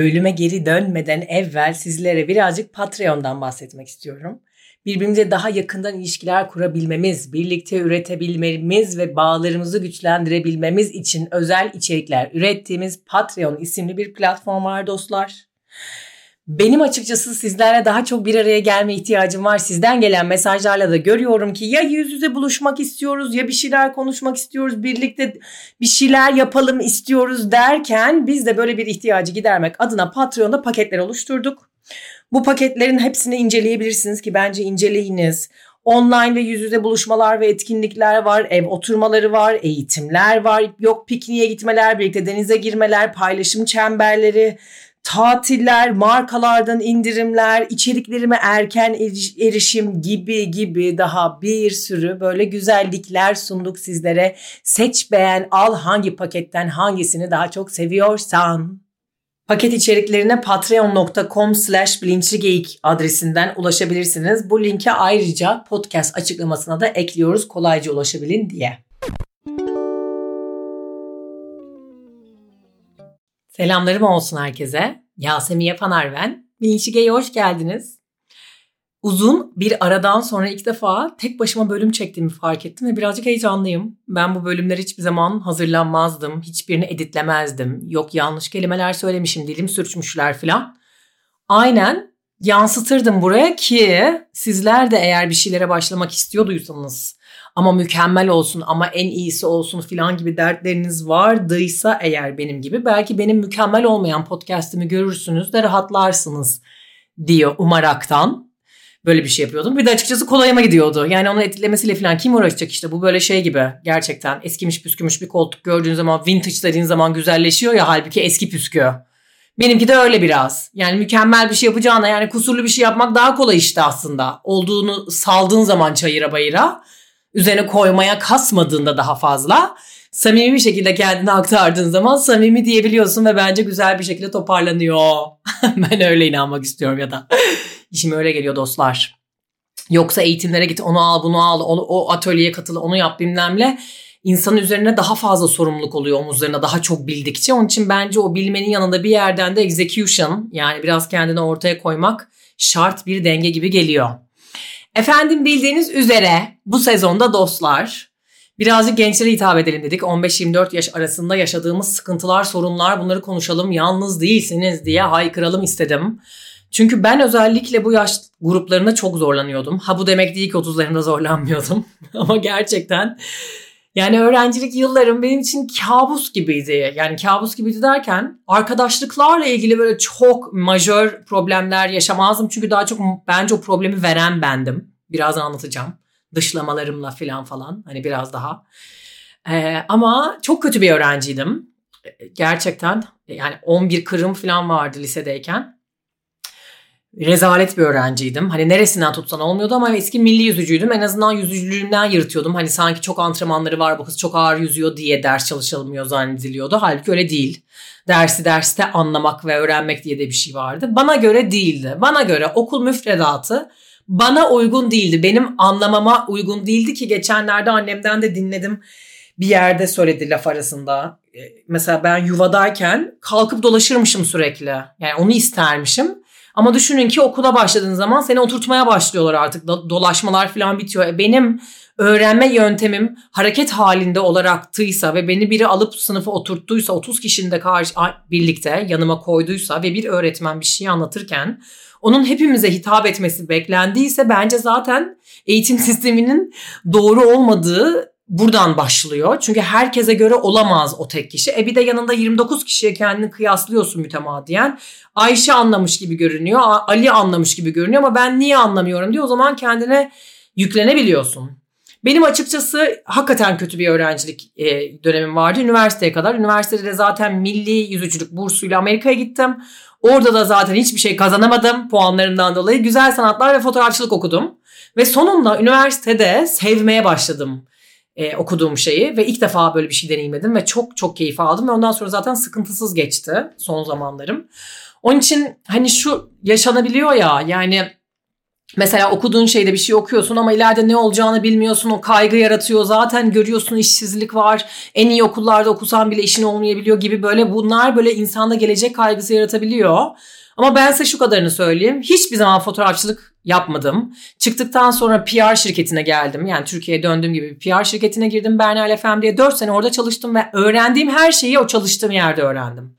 Bölüme geri dönmeden evvel sizlere birazcık Patreon'dan bahsetmek istiyorum. Birbirimize daha yakından ilişkiler kurabilmemiz, birlikte üretebilmemiz ve bağlarımızı güçlendirebilmemiz için özel içerikler ürettiğimiz Patreon isimli bir platform var dostlar. Benim açıkçası sizlerle daha çok bir araya gelme ihtiyacım var. Sizden gelen mesajlarla da görüyorum ki ya yüz yüze buluşmak istiyoruz ya bir şeyler konuşmak istiyoruz. Birlikte bir şeyler yapalım istiyoruz derken biz de böyle bir ihtiyacı gidermek adına Patreon'da paketler oluşturduk. Bu paketlerin hepsini inceleyebilirsiniz ki bence inceleyiniz. Online ve yüz yüze buluşmalar ve etkinlikler var, ev oturmaları var, eğitimler var, yok pikniğe gitmeler, birlikte denize girmeler, paylaşım çemberleri, tatiller, markalardan indirimler, içeriklerime erken erişim gibi gibi daha bir sürü böyle güzellikler sunduk sizlere. Seç beğen al hangi paketten hangisini daha çok seviyorsan. Paket içeriklerine patreon.com slash bilinçligeyik adresinden ulaşabilirsiniz. Bu linke ayrıca podcast açıklamasına da ekliyoruz kolayca ulaşabilin diye. Selamlarım olsun herkese. Yasemin Yapanar ben. Bilinçligey'e hoş geldiniz. Uzun bir aradan sonra ilk defa tek başıma bölüm çektiğimi fark ettim ve birazcık heyecanlıyım. Ben bu bölümler hiçbir zaman hazırlanmazdım. Hiçbirini editlemezdim. Yok yanlış kelimeler söylemişim, dilim sürçmüşler falan. Aynen yansıtırdım buraya ki sizler de eğer bir şeylere başlamak istiyorduysanız ama mükemmel olsun ama en iyisi olsun filan gibi dertleriniz vardıysa eğer benim gibi belki benim mükemmel olmayan podcast'imi görürsünüz de rahatlarsınız diyor umaraktan böyle bir şey yapıyordum. Bir de açıkçası kolayıma gidiyordu. Yani onun etkilemesiyle falan kim uğraşacak işte bu böyle şey gibi gerçekten eskimiş püskümüş bir koltuk gördüğün zaman vintage dediğin zaman güzelleşiyor ya halbuki eski püskü. Benimki de öyle biraz. Yani mükemmel bir şey yapacağına yani kusurlu bir şey yapmak daha kolay işte aslında. Olduğunu saldığın zaman çayıra bayıra üzerine koymaya kasmadığında daha fazla samimi bir şekilde kendini aktardığın zaman samimi diyebiliyorsun ve bence güzel bir şekilde toparlanıyor. ben öyle inanmak istiyorum ya da işime öyle geliyor dostlar. Yoksa eğitimlere git onu al bunu al onu, o atölyeye katıl onu yap bilmemle insanın üzerine daha fazla sorumluluk oluyor omuzlarına daha çok bildikçe. Onun için bence o bilmenin yanında bir yerden de execution yani biraz kendini ortaya koymak şart bir denge gibi geliyor. Efendim bildiğiniz üzere bu sezonda dostlar birazcık gençlere hitap edelim dedik. 15-24 yaş arasında yaşadığımız sıkıntılar, sorunlar bunları konuşalım. Yalnız değilsiniz diye haykıralım istedim. Çünkü ben özellikle bu yaş gruplarında çok zorlanıyordum. Ha bu demek değil ki 30'larımda zorlanmıyordum. Ama gerçekten yani öğrencilik yıllarım benim için kabus gibiydi. Yani kabus gibiydi derken arkadaşlıklarla ilgili böyle çok majör problemler yaşamazdım. Çünkü daha çok bence o problemi veren bendim. Birazdan anlatacağım. Dışlamalarımla falan falan. Hani biraz daha. Ee, ama çok kötü bir öğrenciydim. Gerçekten yani 11 kırım falan vardı lisedeyken rezalet bir öğrenciydim. Hani neresinden tutsan olmuyordu ama eski milli yüzücüydüm. En azından yüzücülüğümden yırtıyordum. Hani sanki çok antrenmanları var bu kız çok ağır yüzüyor diye ders çalışılmıyor zannediliyordu. Halbuki öyle değil. Dersi derste anlamak ve öğrenmek diye de bir şey vardı. Bana göre değildi. Bana göre okul müfredatı bana uygun değildi. Benim anlamama uygun değildi ki geçenlerde annemden de dinledim. Bir yerde söyledi laf arasında. Ee, mesela ben yuvadayken kalkıp dolaşırmışım sürekli. Yani onu istermişim. Ama düşünün ki okula başladığın zaman seni oturtmaya başlıyorlar artık. Dolaşmalar falan bitiyor. E benim öğrenme yöntemim hareket halinde olaraktıysa ve beni biri alıp sınıfa oturttuysa 30 kişinin de karşı birlikte yanıma koyduysa ve bir öğretmen bir şey anlatırken onun hepimize hitap etmesi beklendiyse bence zaten eğitim sisteminin doğru olmadığı buradan başlıyor. Çünkü herkese göre olamaz o tek kişi. E bir de yanında 29 kişiye kendini kıyaslıyorsun mütemadiyen. Ayşe anlamış gibi görünüyor, Ali anlamış gibi görünüyor ama ben niye anlamıyorum diye o zaman kendine yüklenebiliyorsun. Benim açıkçası hakikaten kötü bir öğrencilik e, dönemim vardı üniversiteye kadar. Üniversitede de zaten milli yüzücülük bursuyla Amerika'ya gittim. Orada da zaten hiçbir şey kazanamadım puanlarından dolayı. Güzel sanatlar ve fotoğrafçılık okudum. Ve sonunda üniversitede sevmeye başladım e, okuduğum şeyi ve ilk defa böyle bir şey deneyimledim ve çok çok keyif aldım ve ondan sonra zaten sıkıntısız geçti son zamanlarım. Onun için hani şu yaşanabiliyor ya yani Mesela okuduğun şeyde bir şey okuyorsun ama ileride ne olacağını bilmiyorsun. O kaygı yaratıyor. Zaten görüyorsun işsizlik var. En iyi okullarda okusan bile işin olmayabiliyor gibi böyle bunlar böyle insanda gelecek kaygısı yaratabiliyor. Ama ben size şu kadarını söyleyeyim. Hiçbir zaman fotoğrafçılık yapmadım. Çıktıktan sonra PR şirketine geldim. Yani Türkiye'ye döndüğüm gibi PR şirketine girdim. Bernal FM diye 4 sene orada çalıştım ve öğrendiğim her şeyi o çalıştığım yerde öğrendim.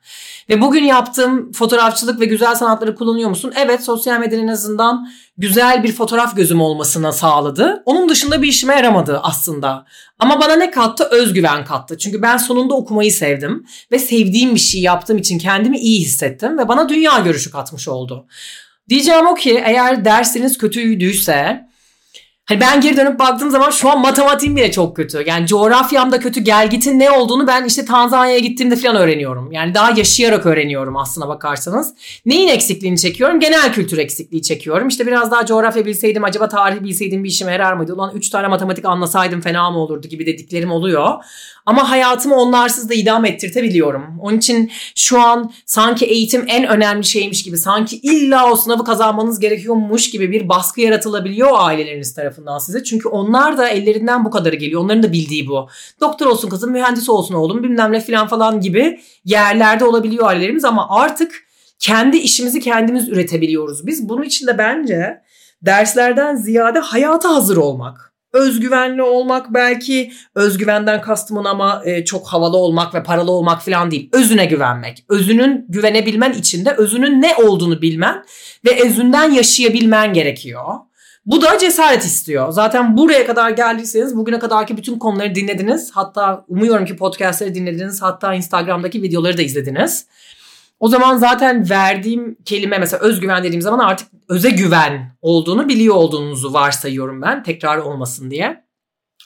Ve bugün yaptığım fotoğrafçılık ve güzel sanatları kullanıyor musun? Evet sosyal medyanın en azından güzel bir fotoğraf gözüm olmasına sağladı. Onun dışında bir işime yaramadı aslında. Ama bana ne kattı? Özgüven kattı. Çünkü ben sonunda okumayı sevdim ve sevdiğim bir şey yaptığım için kendimi iyi hissettim ve bana dünya görüşü katmış oldu. Diyeceğim o ki eğer dersiniz kötüydüyse Hani ben geri dönüp baktığım zaman şu an matematiğim bile çok kötü. Yani coğrafyam da kötü. Gelgitin ne olduğunu ben işte Tanzanya'ya gittiğimde falan öğreniyorum. Yani daha yaşayarak öğreniyorum aslına bakarsanız. Neyin eksikliğini çekiyorum? Genel kültür eksikliği çekiyorum. İşte biraz daha coğrafya bilseydim, acaba tarih bilseydim bir işime yarar mıydı? Ulan 3 tane matematik anlasaydım fena mı olurdu gibi dediklerim oluyor. Ama hayatımı onlarsız da idam ettirtebiliyorum. Onun için şu an sanki eğitim en önemli şeymiş gibi, sanki illa o sınavı kazanmanız gerekiyormuş gibi bir baskı yaratılabiliyor aileleriniz tarafından size. Çünkü onlar da ellerinden bu kadarı geliyor. Onların da bildiği bu. Doktor olsun kızım, mühendis olsun oğlum, bilmem ne falan falan gibi yerlerde olabiliyor ailelerimiz ama artık kendi işimizi kendimiz üretebiliyoruz. Biz bunun için de bence derslerden ziyade hayata hazır olmak özgüvenli olmak belki özgüvenden kastımın ama e, çok havalı olmak ve paralı olmak falan değil. Özüne güvenmek. Özünün güvenebilmen için de özünün ne olduğunu bilmen ve özünden yaşayabilmen gerekiyor. Bu da cesaret istiyor. Zaten buraya kadar geldiyseniz bugüne kadarki bütün konuları dinlediniz. Hatta umuyorum ki podcastleri dinlediniz. Hatta Instagram'daki videoları da izlediniz. O zaman zaten verdiğim kelime mesela özgüven dediğim zaman artık öze güven olduğunu biliyor olduğunuzu varsayıyorum ben tekrar olmasın diye.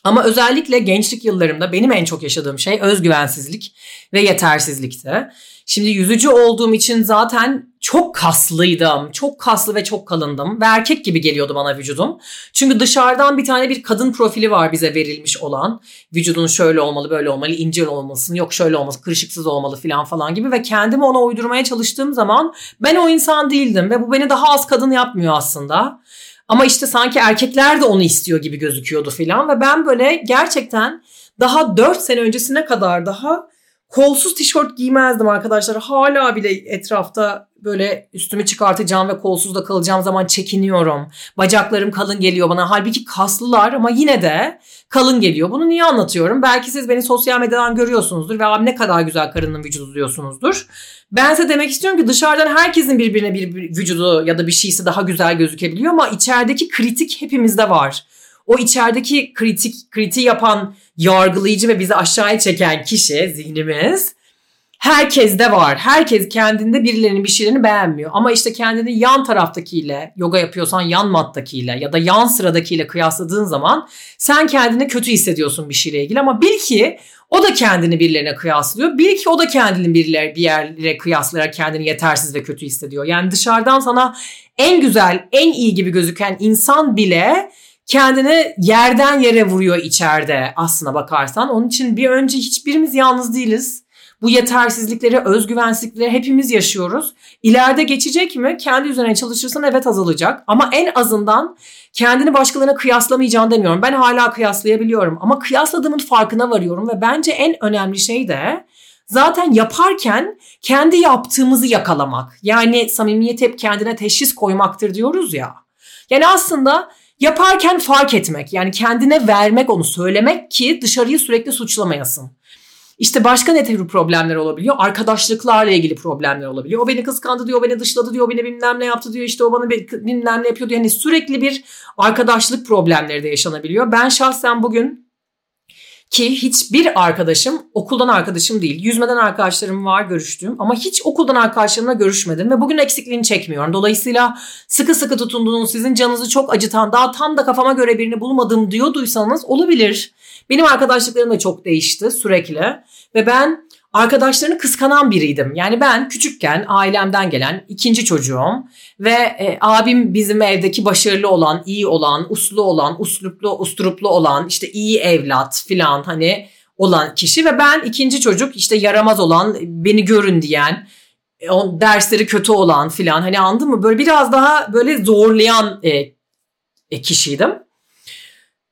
Ama özellikle gençlik yıllarımda benim en çok yaşadığım şey özgüvensizlik ve yetersizlikti. Şimdi yüzücü olduğum için zaten çok kaslıydım. Çok kaslı ve çok kalındım. Ve erkek gibi geliyordu bana vücudum. Çünkü dışarıdan bir tane bir kadın profili var bize verilmiş olan. Vücudun şöyle olmalı, böyle olmalı, ince olmasın, yok şöyle olması, kırışıksız olmalı falan falan gibi. Ve kendimi ona uydurmaya çalıştığım zaman ben o insan değildim. Ve bu beni daha az kadın yapmıyor aslında. Ama işte sanki erkekler de onu istiyor gibi gözüküyordu falan. Ve ben böyle gerçekten daha 4 sene öncesine kadar daha kolsuz tişört giymezdim arkadaşlar. Hala bile etrafta böyle üstümü çıkartacağım ve kolsuz da kalacağım zaman çekiniyorum. Bacaklarım kalın geliyor bana. Halbuki kaslılar ama yine de kalın geliyor. Bunu niye anlatıyorum? Belki siz beni sosyal medyadan görüyorsunuzdur ve ne kadar güzel karının vücudu diyorsunuzdur. Ben size demek istiyorum ki dışarıdan herkesin birbirine bir vücudu ya da bir şeysi daha güzel gözükebiliyor ama içerideki kritik hepimizde var. O içerideki kritik kriti yapan yargılayıcı ve bizi aşağıya çeken kişi zihnimiz herkes de var. Herkes kendinde birilerinin bir şeylerini beğenmiyor. Ama işte kendini yan taraftakiyle, yoga yapıyorsan yan mattakiyle ya da yan sıradakiyle kıyasladığın zaman sen kendini kötü hissediyorsun bir şeyle ilgili. Ama bil ki o da kendini birilerine kıyaslıyor. Bil ki o da kendini birileri, bir yerlere kıyaslayarak kendini yetersiz ve kötü hissediyor. Yani dışarıdan sana en güzel, en iyi gibi gözüken insan bile kendini yerden yere vuruyor içeride aslına bakarsan. Onun için bir önce hiçbirimiz yalnız değiliz. Bu yetersizlikleri, özgüvensizlikleri hepimiz yaşıyoruz. İleride geçecek mi? Kendi üzerine çalışırsan evet azalacak. Ama en azından kendini başkalarına kıyaslamayacağını demiyorum. Ben hala kıyaslayabiliyorum. Ama kıyasladığımın farkına varıyorum. Ve bence en önemli şey de zaten yaparken kendi yaptığımızı yakalamak. Yani samimiyet hep kendine teşhis koymaktır diyoruz ya. Yani aslında Yaparken fark etmek yani kendine vermek onu söylemek ki dışarıyı sürekli suçlamayasın. İşte başka ne tür problemler olabiliyor? Arkadaşlıklarla ilgili problemler olabiliyor. O beni kıskandı diyor, o beni dışladı diyor, o beni bilmem ne yaptı diyor, işte o bana bilmem ne yapıyor diyor. Yani sürekli bir arkadaşlık problemleri de yaşanabiliyor. Ben şahsen bugün ki hiçbir arkadaşım okuldan arkadaşım değil. Yüzmeden arkadaşlarım var görüştüğüm ama hiç okuldan arkadaşlarımla görüşmedim ve bugün eksikliğini çekmiyorum. Dolayısıyla sıkı sıkı tutunduğunuz sizin canınızı çok acıtan daha tam da kafama göre birini bulmadım diyorduysanız olabilir. Benim arkadaşlıklarım da çok değişti sürekli ve ben arkadaşlarını kıskanan biriydim. Yani ben küçükken ailemden gelen ikinci çocuğum ve e, abim bizim evdeki başarılı olan, iyi olan, uslu olan, usluplu, usturuplu olan, işte iyi evlat filan hani olan kişi ve ben ikinci çocuk işte yaramaz olan, beni görün diyen, e, o dersleri kötü olan filan hani anladın mı? Böyle biraz daha böyle zorlayan e, e, kişiydim.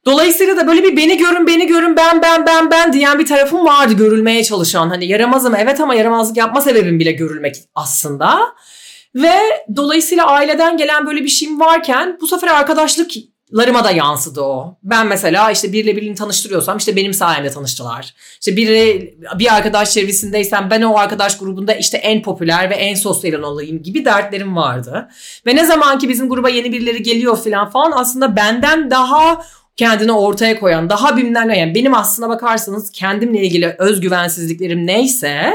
Dolayısıyla da böyle bir beni görün beni görün ben ben ben ben diyen bir tarafım vardı görülmeye çalışan. Hani yaramazım evet ama yaramazlık yapma sebebim bile görülmek aslında. Ve dolayısıyla aileden gelen böyle bir şeyim varken bu sefer arkadaşlık larıma da yansıdı o. Ben mesela işte biriyle birini tanıştırıyorsam işte benim sayemde tanıştılar. İşte biri bir arkadaş çevresindeysem ben o arkadaş grubunda işte en popüler ve en sosyal olayım gibi dertlerim vardı. Ve ne zaman ki bizim gruba yeni birileri geliyor falan falan aslında benden daha kendini ortaya koyan, daha bilmem yani benim aslına bakarsanız kendimle ilgili özgüvensizliklerim neyse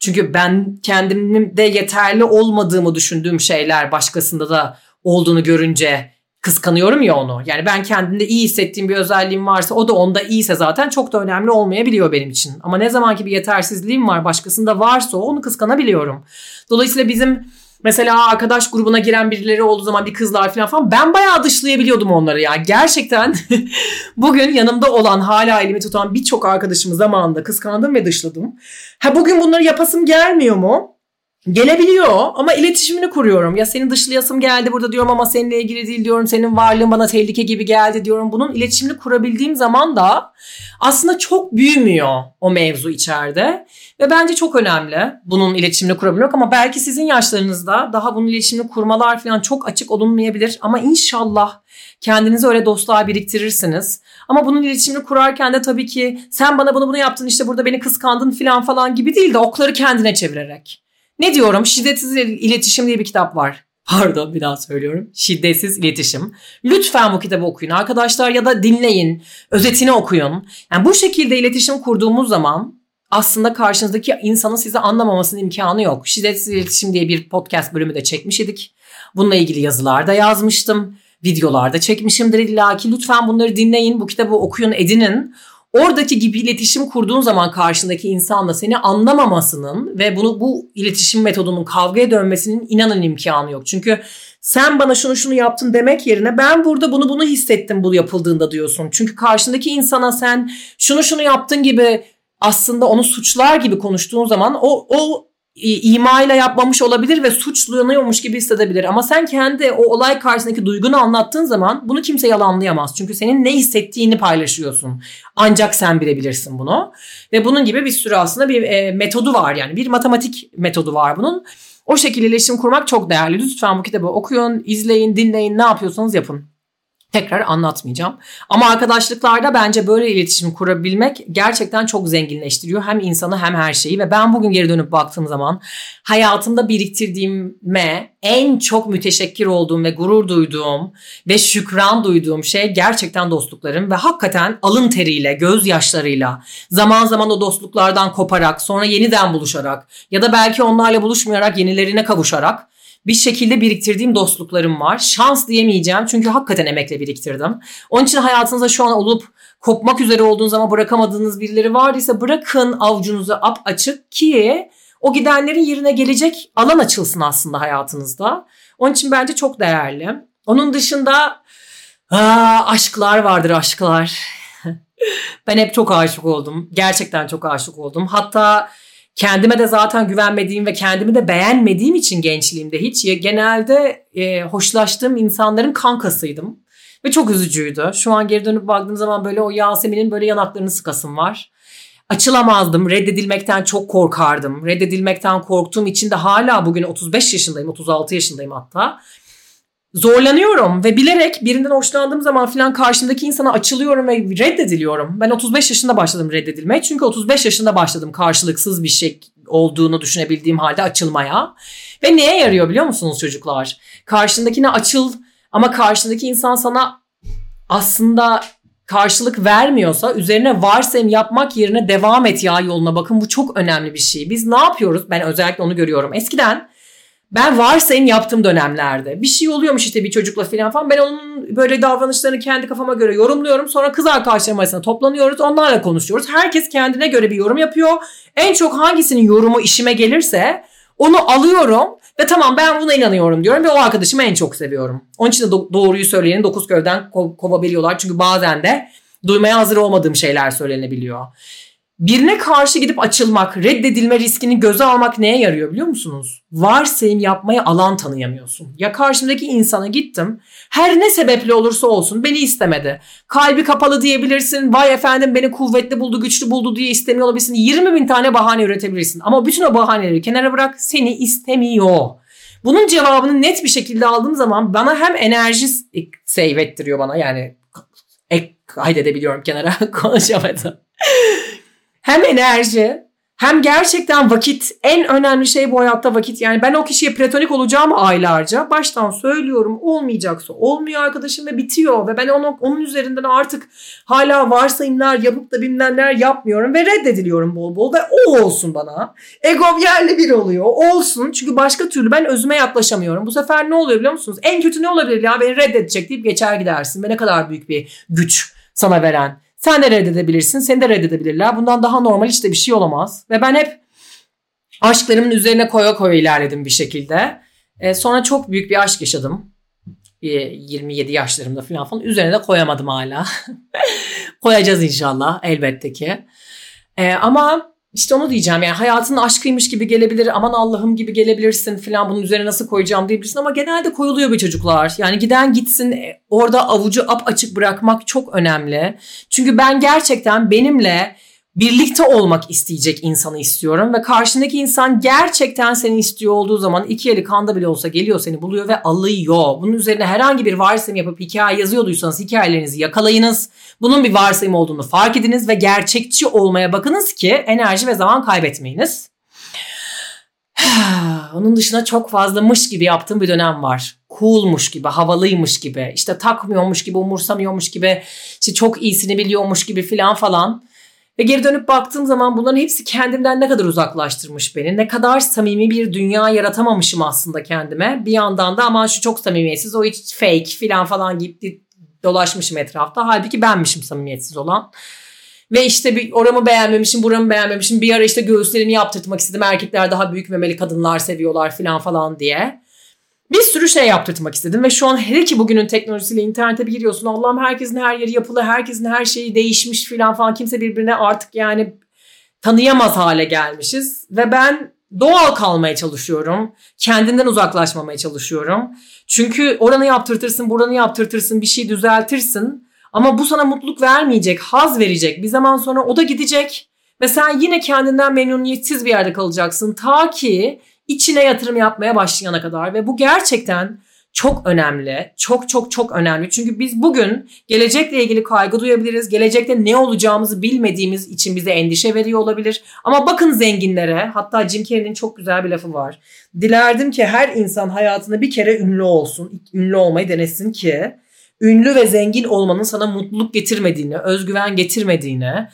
çünkü ben kendimde yeterli olmadığımı düşündüğüm şeyler başkasında da olduğunu görünce kıskanıyorum ya onu. Yani ben kendimde iyi hissettiğim bir özelliğim varsa o da onda iyiyse zaten çok da önemli olmayabiliyor benim için. Ama ne zamanki bir yetersizliğim var başkasında varsa onu kıskanabiliyorum. Dolayısıyla bizim Mesela arkadaş grubuna giren birileri olduğu zaman bir kızlar falan falan ben bayağı dışlayabiliyordum onları ya. Gerçekten bugün yanımda olan hala elimi tutan birçok arkadaşımı zamanında kıskandım ve dışladım. Ha bugün bunları yapasım gelmiyor mu? Gelebiliyor ama iletişimini kuruyorum. Ya seni dışlayasım geldi burada diyorum ama seninle ilgili değil diyorum. Senin varlığın bana tehlike gibi geldi diyorum. Bunun iletişimini kurabildiğim zaman da aslında çok büyümüyor o mevzu içeride. Ve bence çok önemli bunun iletişimini kurabilmek ama belki sizin yaşlarınızda daha bunun iletişimini kurmalar falan çok açık olunmayabilir. Ama inşallah kendinize öyle dostlar biriktirirsiniz. Ama bunun iletişimini kurarken de tabii ki sen bana bunu bunu yaptın işte burada beni kıskandın falan falan gibi değil de okları kendine çevirerek. Ne diyorum? Şiddetsiz iletişim diye bir kitap var. Pardon bir daha söylüyorum. Şiddetsiz iletişim. Lütfen bu kitabı okuyun arkadaşlar ya da dinleyin. Özetini okuyun. Yani bu şekilde iletişim kurduğumuz zaman aslında karşınızdaki insanın sizi anlamamasının imkanı yok. Şiddetsiz iletişim diye bir podcast bölümü de çekmiş idik. Bununla ilgili yazılar da yazmıştım. Videolarda çekmişimdir illa ki. Lütfen bunları dinleyin. Bu kitabı okuyun, edinin oradaki gibi iletişim kurduğun zaman karşındaki insanla seni anlamamasının ve bunu bu iletişim metodunun kavgaya dönmesinin inanın imkanı yok. Çünkü sen bana şunu şunu yaptın demek yerine ben burada bunu bunu hissettim bu yapıldığında diyorsun. Çünkü karşındaki insana sen şunu şunu yaptın gibi aslında onu suçlar gibi konuştuğun zaman o o imayla yapmamış olabilir ve suçlanıyormuş gibi hissedebilir. Ama sen kendi o olay karşısındaki duygunu anlattığın zaman bunu kimse yalanlayamaz. Çünkü senin ne hissettiğini paylaşıyorsun. Ancak sen bilebilirsin bunu. Ve bunun gibi bir sürü aslında bir e, metodu var yani. Bir matematik metodu var bunun. O şekilde iletişim kurmak çok değerli. Lütfen bu kitabı okuyun, izleyin, dinleyin, ne yapıyorsanız yapın tekrar anlatmayacağım. Ama arkadaşlıklarda bence böyle iletişim kurabilmek gerçekten çok zenginleştiriyor. Hem insanı hem her şeyi ve ben bugün geri dönüp baktığım zaman hayatımda biriktirdiğime en çok müteşekkir olduğum ve gurur duyduğum ve şükran duyduğum şey gerçekten dostluklarım ve hakikaten alın teriyle, gözyaşlarıyla, zaman zaman o dostluklardan koparak, sonra yeniden buluşarak ya da belki onlarla buluşmayarak yenilerine kavuşarak bir şekilde biriktirdiğim dostluklarım var. Şans diyemeyeceğim çünkü hakikaten emekle biriktirdim. Onun için hayatınızda şu an olup kopmak üzere olduğunuz ama bırakamadığınız birileri vardıysa bırakın avucunuzu ap açık ki o gidenlerin yerine gelecek alan açılsın aslında hayatınızda. Onun için bence çok değerli. Onun dışında aa, aşklar vardır aşklar. ben hep çok aşık oldum. Gerçekten çok aşık oldum. Hatta kendime de zaten güvenmediğim ve kendimi de beğenmediğim için gençliğimde hiç genelde e, hoşlaştığım insanların kankasıydım. Ve çok üzücüydü. Şu an geri dönüp baktığım zaman böyle o Yasemin'in böyle yanaklarını sıkasım var. Açılamazdım. Reddedilmekten çok korkardım. Reddedilmekten korktuğum için de hala bugün 35 yaşındayım, 36 yaşındayım hatta zorlanıyorum ve bilerek birinden hoşlandığım zaman filan karşımdaki insana açılıyorum ve reddediliyorum. Ben 35 yaşında başladım reddedilmeye. Çünkü 35 yaşında başladım karşılıksız bir şey olduğunu düşünebildiğim halde açılmaya. Ve neye yarıyor biliyor musunuz çocuklar? Karşındakine açıl ama karşındaki insan sana aslında karşılık vermiyorsa üzerine varsayım yapmak yerine devam et ya yoluna. Bakın bu çok önemli bir şey. Biz ne yapıyoruz? Ben özellikle onu görüyorum. Eskiden ben varsayım yaptığım dönemlerde bir şey oluyormuş işte bir çocukla falan falan ben onun böyle davranışlarını kendi kafama göre yorumluyorum. Sonra kız arkadaşlarım arasında toplanıyoruz onlarla konuşuyoruz. Herkes kendine göre bir yorum yapıyor. En çok hangisinin yorumu işime gelirse onu alıyorum ve tamam ben buna inanıyorum diyorum ve o arkadaşımı en çok seviyorum. Onun için de doğruyu söyleyeni dokuz köyden ko- kovabiliyorlar. Çünkü bazen de duymaya hazır olmadığım şeyler söylenebiliyor. Birine karşı gidip açılmak, reddedilme riskini göze almak neye yarıyor biliyor musunuz? Varsayım yapmaya alan tanıyamıyorsun. Ya karşımdaki insana gittim. Her ne sebeple olursa olsun beni istemedi. Kalbi kapalı diyebilirsin. Vay efendim beni kuvvetli buldu, güçlü buldu diye istemiyor olabilirsin. 20 bin tane bahane üretebilirsin. Ama bütün o bahaneleri kenara bırak seni istemiyor. Bunun cevabını net bir şekilde aldığım zaman bana hem enerji save bana yani ek kaydedebiliyorum kenara konuşamadım hem enerji hem gerçekten vakit en önemli şey bu hayatta vakit. Yani ben o kişiye platonik olacağım aylarca. Baştan söylüyorum olmayacaksa olmuyor arkadaşım ve bitiyor. Ve ben onu, onun üzerinden artık hala varsayımlar yapıp da bilmem yapmıyorum ve reddediliyorum bol bol. Ve o olsun bana. Egom yerli bir oluyor. Olsun çünkü başka türlü ben özüme yaklaşamıyorum. Bu sefer ne oluyor biliyor musunuz? En kötü ne olabilir ya beni reddedecek deyip geçer gidersin. Ve ne kadar büyük bir güç sana veren sen de reddedebilirsin. Seni de reddedebilirler. Bundan daha normal işte bir şey olamaz. Ve ben hep aşklarımın üzerine koya koya ilerledim bir şekilde. E, sonra çok büyük bir aşk yaşadım. E, 27 yaşlarımda falan falan. Üzerine de koyamadım hala. Koyacağız inşallah elbette ki. E, ama işte onu diyeceğim yani hayatın aşkıymış gibi gelebilir aman Allah'ım gibi gelebilirsin falan bunun üzerine nasıl koyacağım diyebilirsin ama genelde koyuluyor bu çocuklar. Yani giden gitsin e, orada avucu ap açık bırakmak çok önemli. Çünkü ben gerçekten benimle birlikte olmak isteyecek insanı istiyorum ve karşındaki insan gerçekten seni istiyor olduğu zaman iki eli kanda bile olsa geliyor seni buluyor ve alıyor. Bunun üzerine herhangi bir varsayım yapıp hikaye yazıyorduysanız hikayelerinizi yakalayınız. Bunun bir varsayım olduğunu fark ediniz ve gerçekçi olmaya bakınız ki enerji ve zaman kaybetmeyiniz. Onun dışında çok fazla mış gibi yaptığım bir dönem var. Coolmuş gibi, havalıymış gibi, işte takmıyormuş gibi, umursamıyormuş gibi, işte çok iyisini biliyormuş gibi filan falan. Ve geri dönüp baktığım zaman bunların hepsi kendimden ne kadar uzaklaştırmış beni. Ne kadar samimi bir dünya yaratamamışım aslında kendime. Bir yandan da ama şu çok samimiyetsiz o hiç fake filan falan gibi dolaşmışım etrafta. Halbuki benmişim samimiyetsiz olan. Ve işte bir oramı beğenmemişim, buramı beğenmemişim. Bir ara işte göğüslerimi yaptırtmak istedim. Erkekler daha büyük memeli kadınlar seviyorlar filan falan diye. Bir sürü şey yaptırtmak istedim ve şu an hele ki bugünün teknolojisiyle internete bir giriyorsun. Allah'ım herkesin her yeri yapılı, herkesin her şeyi değişmiş filan falan. Kimse birbirine artık yani tanıyamaz hale gelmişiz. Ve ben doğal kalmaya çalışıyorum. Kendimden uzaklaşmamaya çalışıyorum. Çünkü oranı yaptırtırsın, buranı yaptırtırsın, bir şey düzeltirsin. Ama bu sana mutluluk vermeyecek, haz verecek. Bir zaman sonra o da gidecek. Ve sen yine kendinden memnuniyetsiz bir yerde kalacaksın. Ta ki içine yatırım yapmaya başlayana kadar ve bu gerçekten çok önemli. Çok çok çok önemli. Çünkü biz bugün gelecekle ilgili kaygı duyabiliriz. Gelecekte ne olacağımızı bilmediğimiz için bize endişe veriyor olabilir. Ama bakın zenginlere. Hatta Jim Carrey'nin çok güzel bir lafı var. Dilerdim ki her insan hayatında bir kere ünlü olsun. Ünlü olmayı denesin ki ünlü ve zengin olmanın sana mutluluk getirmediğini, özgüven getirmediğini,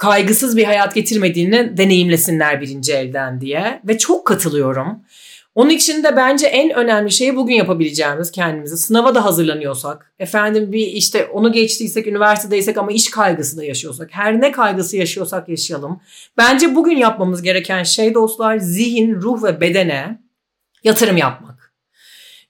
kaygısız bir hayat getirmediğini deneyimlesinler birinci elden diye ve çok katılıyorum. Onun için de bence en önemli şey bugün yapabileceğimiz kendimizi. Sınava da hazırlanıyorsak, efendim bir işte onu geçtiysek, üniversitedeysek ama iş kaygısı da yaşıyorsak, her ne kaygısı yaşıyorsak yaşayalım. Bence bugün yapmamız gereken şey dostlar zihin, ruh ve bedene yatırım yapmak.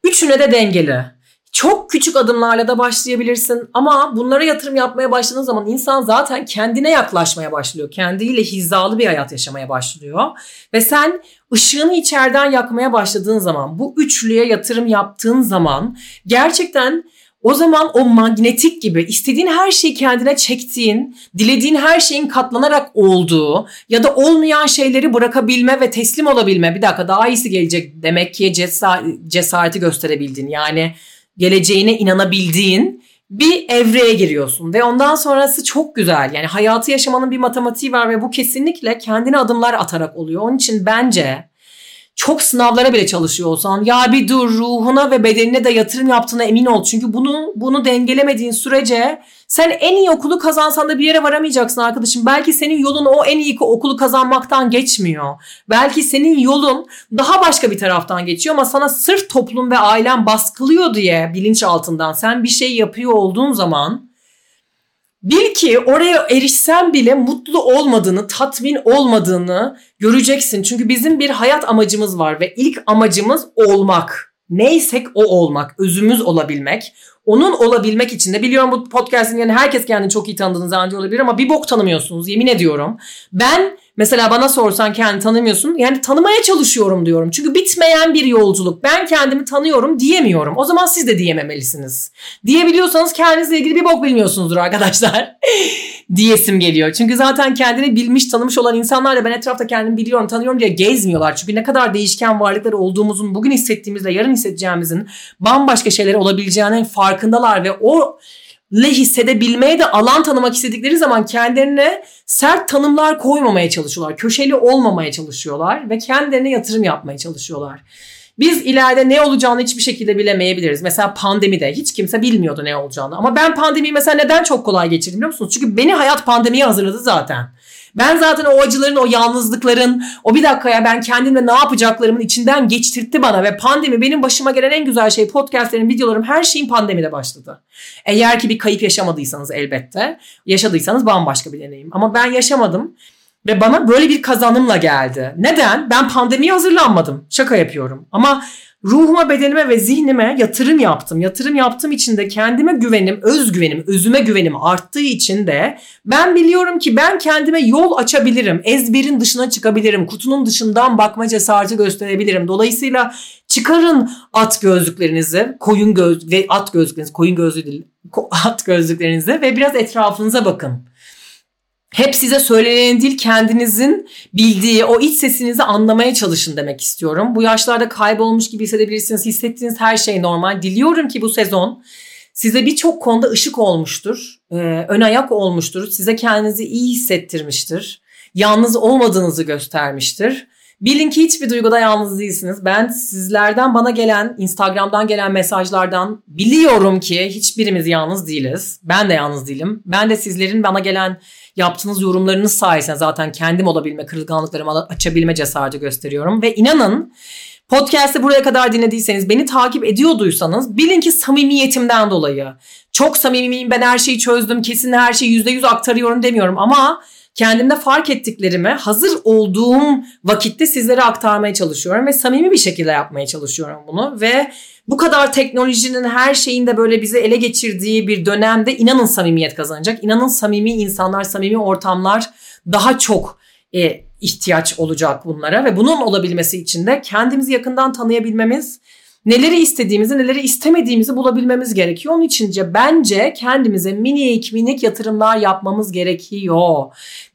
Üçüne de dengeli. Çok küçük adımlarla da başlayabilirsin ama bunlara yatırım yapmaya başladığın zaman insan zaten kendine yaklaşmaya başlıyor. Kendiyle hizalı bir hayat yaşamaya başlıyor. Ve sen ışığını içeriden yakmaya başladığın zaman bu üçlüye yatırım yaptığın zaman gerçekten o zaman o magnetik gibi istediğin her şeyi kendine çektiğin, dilediğin her şeyin katlanarak olduğu ya da olmayan şeyleri bırakabilme ve teslim olabilme. Bir dakika daha iyisi gelecek demek ki cesareti gösterebildiğin. Yani geleceğine inanabildiğin bir evreye giriyorsun ve ondan sonrası çok güzel. Yani hayatı yaşamanın bir matematiği var ve bu kesinlikle kendine adımlar atarak oluyor. Onun için bence çok sınavlara bile çalışıyor olsan ya bir dur ruhuna ve bedenine de yatırım yaptığına emin ol. Çünkü bunu bunu dengelemediğin sürece sen en iyi okulu kazansan da bir yere varamayacaksın arkadaşım. Belki senin yolun o en iyi okulu kazanmaktan geçmiyor. Belki senin yolun daha başka bir taraftan geçiyor ama sana sırf toplum ve ailen baskılıyor diye bilinç altından sen bir şey yapıyor olduğun zaman Bil ki oraya erişsen bile mutlu olmadığını, tatmin olmadığını göreceksin. Çünkü bizim bir hayat amacımız var ve ilk amacımız olmak. Neysek o olmak, özümüz olabilmek. Onun olabilmek için de biliyorum bu podcast'in yani herkes kendini çok iyi tanıdığınız zannediyor olabilir ama bir bok tanımıyorsunuz yemin ediyorum. Ben mesela bana sorsan kendini tanımıyorsun yani tanımaya çalışıyorum diyorum. Çünkü bitmeyen bir yolculuk. Ben kendimi tanıyorum diyemiyorum. O zaman siz de diyememelisiniz. Diyebiliyorsanız kendinizle ilgili bir bok bilmiyorsunuzdur arkadaşlar. diyesim geliyor. Çünkü zaten kendini bilmiş tanımış olan insanlarla ben etrafta kendimi biliyorum tanıyorum diye gezmiyorlar. Çünkü ne kadar değişken varlıklar olduğumuzun bugün hissettiğimizle yarın hissedeceğimizin bambaşka şeyler olabileceğinin farkındalar ve o le hissedebilmeye de alan tanımak istedikleri zaman kendilerine sert tanımlar koymamaya çalışıyorlar. Köşeli olmamaya çalışıyorlar ve kendilerine yatırım yapmaya çalışıyorlar. Biz ileride ne olacağını hiçbir şekilde bilemeyebiliriz. Mesela pandemide hiç kimse bilmiyordu ne olacağını. Ama ben pandemiyi mesela neden çok kolay geçirdim biliyor musunuz? Çünkü beni hayat pandemiye hazırladı zaten. Ben zaten o acıların, o yalnızlıkların, o bir dakikaya ben kendimle ne yapacaklarımın içinden geçtirtti bana ve pandemi benim başıma gelen en güzel şey podcastlerim, videolarım her şeyin pandemide başladı. Eğer ki bir kayıp yaşamadıysanız elbette, yaşadıysanız bambaşka bir deneyim. Ama ben yaşamadım ve bana böyle bir kazanımla geldi. Neden? Ben pandemiye hazırlanmadım. Şaka yapıyorum. Ama ruhuma, bedenime ve zihnime yatırım yaptım. Yatırım yaptığım için de kendime güvenim, özgüvenim, özüme güvenim arttığı için de ben biliyorum ki ben kendime yol açabilirim. Ezberin dışına çıkabilirim. Kutunun dışından bakma cesareti gösterebilirim. Dolayısıyla çıkarın at gözlüklerinizi, koyun göz ve at gözlüklerinizi, koyun gözlüğü değil, at gözlüklerinizi ve biraz etrafınıza bakın. Hep size söylenen değil kendinizin bildiği o iç sesinizi anlamaya çalışın demek istiyorum. Bu yaşlarda kaybolmuş gibi hissedebilirsiniz. Hissettiğiniz her şey normal. Diliyorum ki bu sezon size birçok konuda ışık olmuştur. Ee, ön ayak olmuştur. Size kendinizi iyi hissettirmiştir. Yalnız olmadığınızı göstermiştir. Bilin ki hiçbir duyguda yalnız değilsiniz. Ben sizlerden bana gelen, Instagram'dan gelen mesajlardan biliyorum ki hiçbirimiz yalnız değiliz. Ben de yalnız değilim. Ben de sizlerin bana gelen yaptığınız yorumlarınız sayesinde zaten kendim olabilme, kırılganlıklarımı açabilme cesareti gösteriyorum. Ve inanın Podcast'ı buraya kadar dinlediyseniz, beni takip ediyorduysanız bilin ki samimiyetimden dolayı. Çok samimiyim, ben her şeyi çözdüm, kesin her şeyi %100 aktarıyorum demiyorum ama kendimde fark ettiklerimi hazır olduğum vakitte sizlere aktarmaya çalışıyorum ve samimi bir şekilde yapmaya çalışıyorum bunu ve bu kadar teknolojinin her şeyinde böyle bizi ele geçirdiği bir dönemde inanın samimiyet kazanacak. İnanın samimi insanlar, samimi ortamlar daha çok e, ihtiyaç olacak bunlara ve bunun olabilmesi için de kendimizi yakından tanıyabilmemiz, neleri istediğimizi, neleri istemediğimizi bulabilmemiz gerekiyor. Onun içince bence kendimize minik minik yatırımlar yapmamız gerekiyor.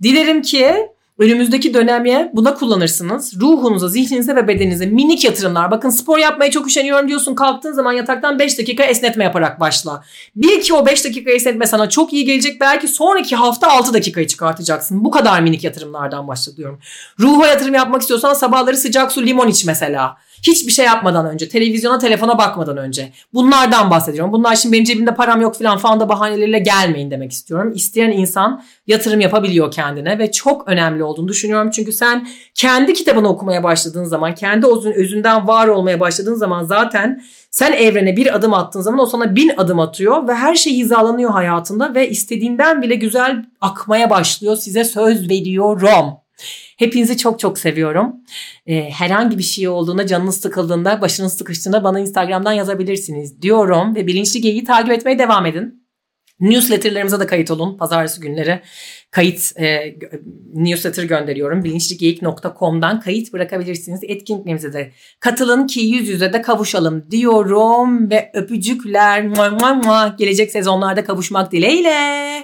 Dilerim ki Önümüzdeki döneme buna kullanırsınız. Ruhunuza, zihninize ve bedeninize minik yatırımlar. Bakın spor yapmaya çok üşeniyorum diyorsun. Kalktığın zaman yataktan 5 dakika esnetme yaparak başla. Bil ki o 5 dakika esnetme sana çok iyi gelecek. Belki sonraki hafta 6 dakikayı çıkartacaksın. Bu kadar minik yatırımlardan başlıyorum. Ruha yatırım yapmak istiyorsan sabahları sıcak su limon iç mesela. Hiçbir şey yapmadan önce, televizyona, telefona bakmadan önce. Bunlardan bahsediyorum. Bunlar şimdi benim cebimde param yok falan falan da bahaneleriyle gelmeyin demek istiyorum. İsteyen insan yatırım yapabiliyor kendine ve çok önemli olduğunu düşünüyorum. Çünkü sen kendi kitabını okumaya başladığın zaman, kendi özünden var olmaya başladığın zaman zaten sen evrene bir adım attığın zaman o sana bin adım atıyor ve her şey hizalanıyor hayatında ve istediğinden bile güzel akmaya başlıyor. Size söz veriyorum. Hepinizi çok çok seviyorum. Ee, herhangi bir şey olduğunda canınız sıkıldığında, başınız sıkıştığında bana Instagram'dan yazabilirsiniz diyorum. Ve Bilinçli Geyiği takip etmeye devam edin. Newsletterlarımıza da kayıt olun. Pazartesi günleri kayıt e, newsletter gönderiyorum. bilinçligeyik.com'dan kayıt bırakabilirsiniz. Etkinliklerimize de katılın ki yüz yüze de kavuşalım diyorum. Ve öpücükler. Gelecek sezonlarda kavuşmak dileğiyle.